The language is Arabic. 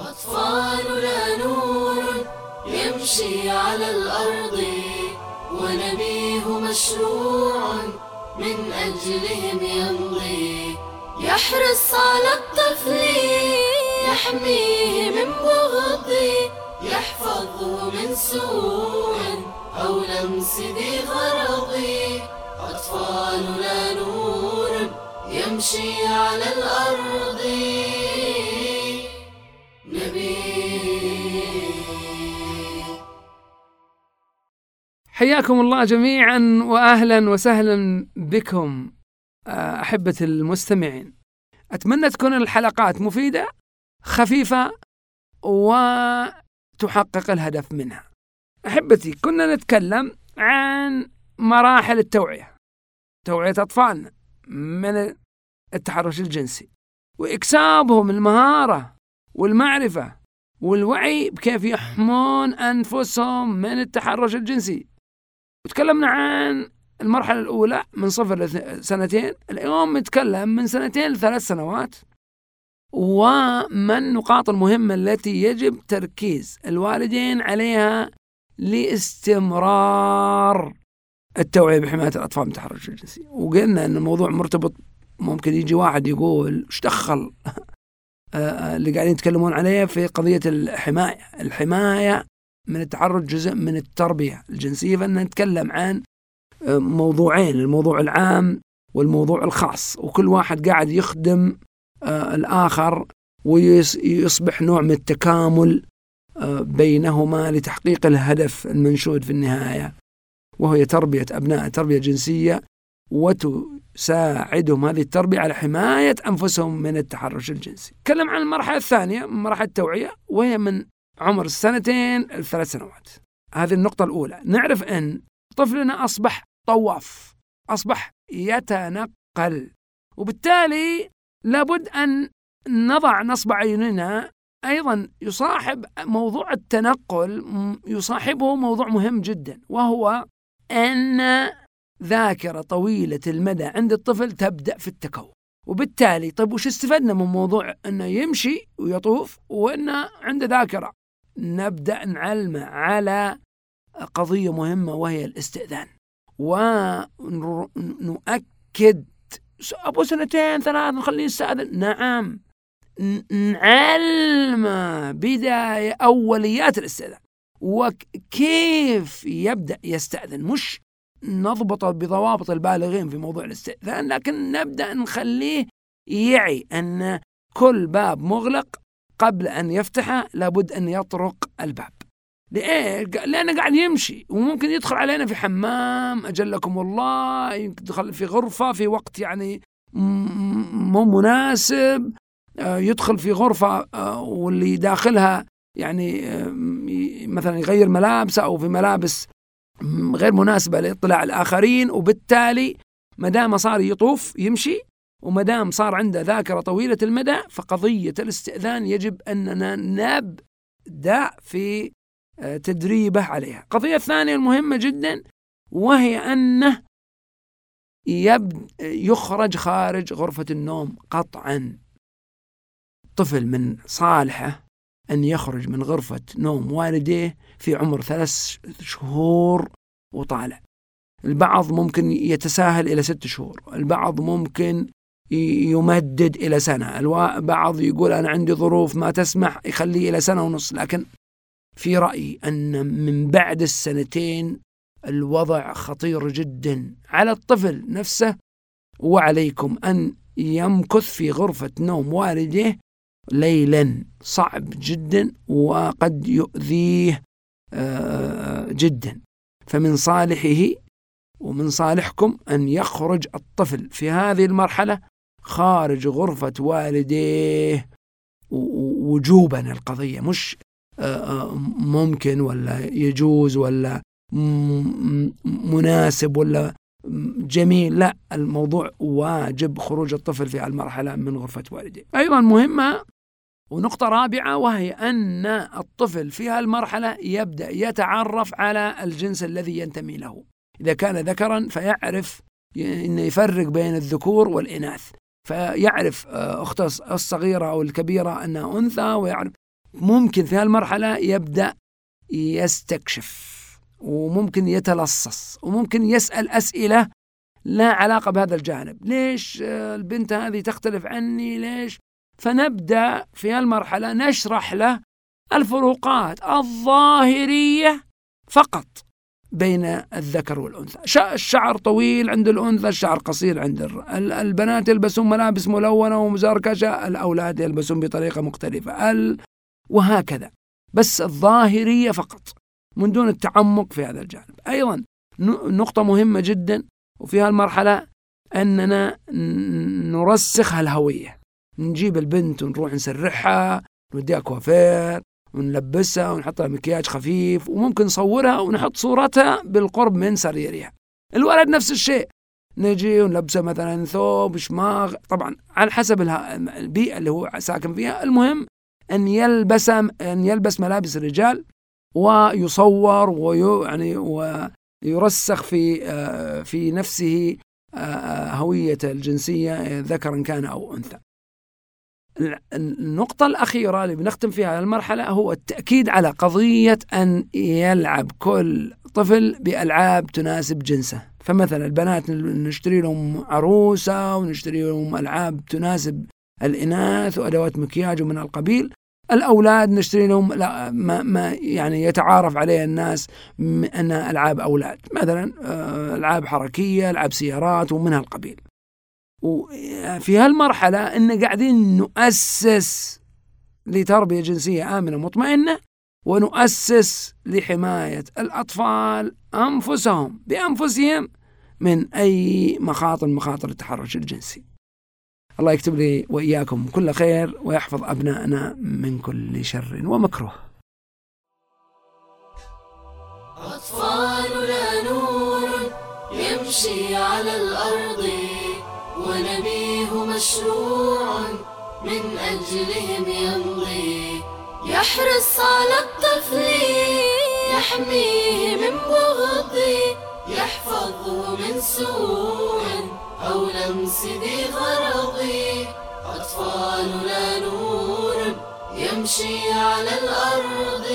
أطفالنا نور يمشي على الأرض ونبيه مشروع من أجلهم يمضي. يحرص على الطفل يحميه من بغض يحفظه من سوء أو لمس ذي غرض. أطفالنا نور يمشي على الأرض. حياكم الله جميعا واهلا وسهلا بكم آه، أحبة المستمعين. أتمنى تكون الحلقات مفيدة خفيفة وتحقق الهدف منها. أحبتي كنا نتكلم عن مراحل التوعية. توعية أطفالنا من التحرش الجنسي وإكسابهم المهارة والمعرفة والوعي بكيف يحمون أنفسهم من التحرش الجنسي وتكلمنا عن المرحلة الأولى من صفر لسنتين اليوم نتكلم من سنتين لثلاث سنوات. وما النقاط المهمة التي يجب تركيز الوالدين عليها لاستمرار التوعية بحماية الأطفال من التحرش الجنسي وقلنا أن الموضوع مرتبط ممكن يجي واحد يقول إيش دخل؟ اللي قاعدين يتكلمون عليه في قضية الحماية. الحماية من التعرض جزء من التربية الجنسية. فإن نتكلم عن آه، موضوعين الموضوع العام والموضوع الخاص. وكل واحد قاعد يخدم آه، الآخر ويصبح نوع من التكامل آه، بينهما لتحقيق الهدف المنشود في النهاية وهي تربية أبناء تربية جنسية وتساعدهم هذه التربية على حماية أنفسهم من التحرش الجنسي. تكلم عن المرحلة الثانية مراحل التوعية وهي من عمر السنتين الثلاث سنوات. هذه النقطة الأولى. نعرف أن طفلنا أصبح طواف أصبح يتنقل. وبالتالي لابد أن نضع نصب عيننا أيضا يصاحب موضوع التنقل يصاحبه موضوع مهم جدا وهو أن ذاكرة طويلة المدى عند الطفل تبدأ في التكون. وبالتالي طيب وش استفدنا من موضوع أنه يمشي ويطوف وأنه عنده ذاكرة؟ نبدأ نعلمه على قضية مهمة وهي الاستئذان. ونؤكد أبو سنتين ثلاث نخليه يستأذن نعم. نعلمه بداية أوليات الاستئذان. وكيف يبدأ يستأذن؟ مش نضبطه بضوابط البالغين في موضوع الاستئذان لكن نبدأ نخليه يعي أن كل باب مغلق قبل أن يفتحه لابد أن يطرق الباب ليه؟ لأنه قاعد يمشي وممكن يدخل علينا في حمام أجلكم الله يدخل في غرفة في وقت يعني مو مناسب آه، يدخل في غرفة آه، واللي داخلها يعني آه، مثلا يغير ملابسه أو في ملابس غير مناسبة لإطلاع الآخرين وبالتالي ما دام صار يطوف يمشي وما دام صار عنده ذاكرة طويلة المدى فقضية الاستئذان يجب أننا نبدأ في آه، تدريبه عليها. القضية الثانية المهمة جدا وهي أنه يب يخرج خارج غرفة النوم قطعا. طفل من صالحه أن يخرج من غرفة نوم والديه في عمر ثلاث شهور وطالع. البعض ممكن يتساهل إلى ست شهور. البعض ممكن يمدد إلى سنة. البعض يقول أنا عندي ظروف ما تسمح يخليه إلى سنة ونص. لكن في رأيي أن من بعد السنتين الوضع خطير جدا على الطفل نفسه. وعليكم أن يمكث في غرفة نوم والده ليلا. صعب جدا وقد يؤذيه آه، جدا. فمن صالحه ومن صالحكم أن يخرج الطفل في هذه المرحلة. خارج غرفة والديه وجوبا القضية. مش آه، آه، ممكن ولا يجوز ولا مناسب ولا جميل. لا الموضوع واجب خروج الطفل في المرحلة من غرفة والديه. أيضا مهمة ونقطة رابعة وهي أن الطفل في هالمرحلة يبدأ يتعرف على الجنس الذي ينتمي له. إذا كان ذكرا فيعرف أنه يفرق بين الذكور والإناث. فيعرف آه، أخته الصغيرة أو الكبيرة أنها أنثى ويعرف. ممكن في هالمرحلة يبدأ يستكشف وممكن يتلصص وممكن يسأل أسئلة لا علاقة بهذا الجانب. ليش البنت هذه تختلف عني؟ ليش؟ فنبدأ في هالمرحلة نشرح له الفروقات الظاهرية فقط. بين الذكر والأنثى. الشعر طويل عند الأنثى الشعر قصير عند البنات يلبسون ملابس ملونة ومزركشة الأولاد يلبسون بطريقة مختلفة. ال... وهكذا. بس الظاهرية فقط من دون التعمق في هذا الجانب. أيضا نقطة مهمة جدا وفي هالمرحلة أننا نرسخ الهوية نجيب البنت ونروح نسرحها نوديها كوافير. ونلبسها ونحط لها مكياج خفيف وممكن نصورها ونحط صورتها بالقرب من سريرها. الولد نفس الشيء. نجي ونلبسه مثلا ثوب شماغ. طبعا على حسب البيئة اللي هو ساكن فيها. المهم أن يلبس أن يلبس ملابس الرجال ويصور ويعني ويرسخ في آه، في نفسه آه، آه، هويته الجنسية ذكرا كان أو أنثى. النقطة الأخيرة اللي بنختم فيها المرحلة هو التأكيد على قضية أن يلعب كل طفل بألعاب تناسب جنسه. فمثلا البنات نشتري لهم عروسة ونشتري لهم ألعاب تناسب الإناث وأدوات مكياج ومن القبيل. الأولاد نشتري لهم لا ما, ما يعني يتعارف عليه الناس أنها ألعاب أولاد. مثلا آه، ألعاب حركية ألعاب سيارات ومن هالقبيل وفي هالمرحلة إن قاعدين نؤسس لتربية جنسية آمنة مطمئنة ونؤسس لحماية الأطفال أنفسهم بأنفسهم من أي مخاطر مخاطر التحرش الجنسي. الله يكتب لي وإياكم كل خير ويحفظ أبنائنا من كل شر ومكروه. أطفالنا نور يمشي على الأرض. ونبيه مشروع من أجلهم يمضي. يحرص على الطفل يحميه من بغض. يحفظه من سوء أو لمس ذي غرض. أطفالنا نور يمشي على الأرض.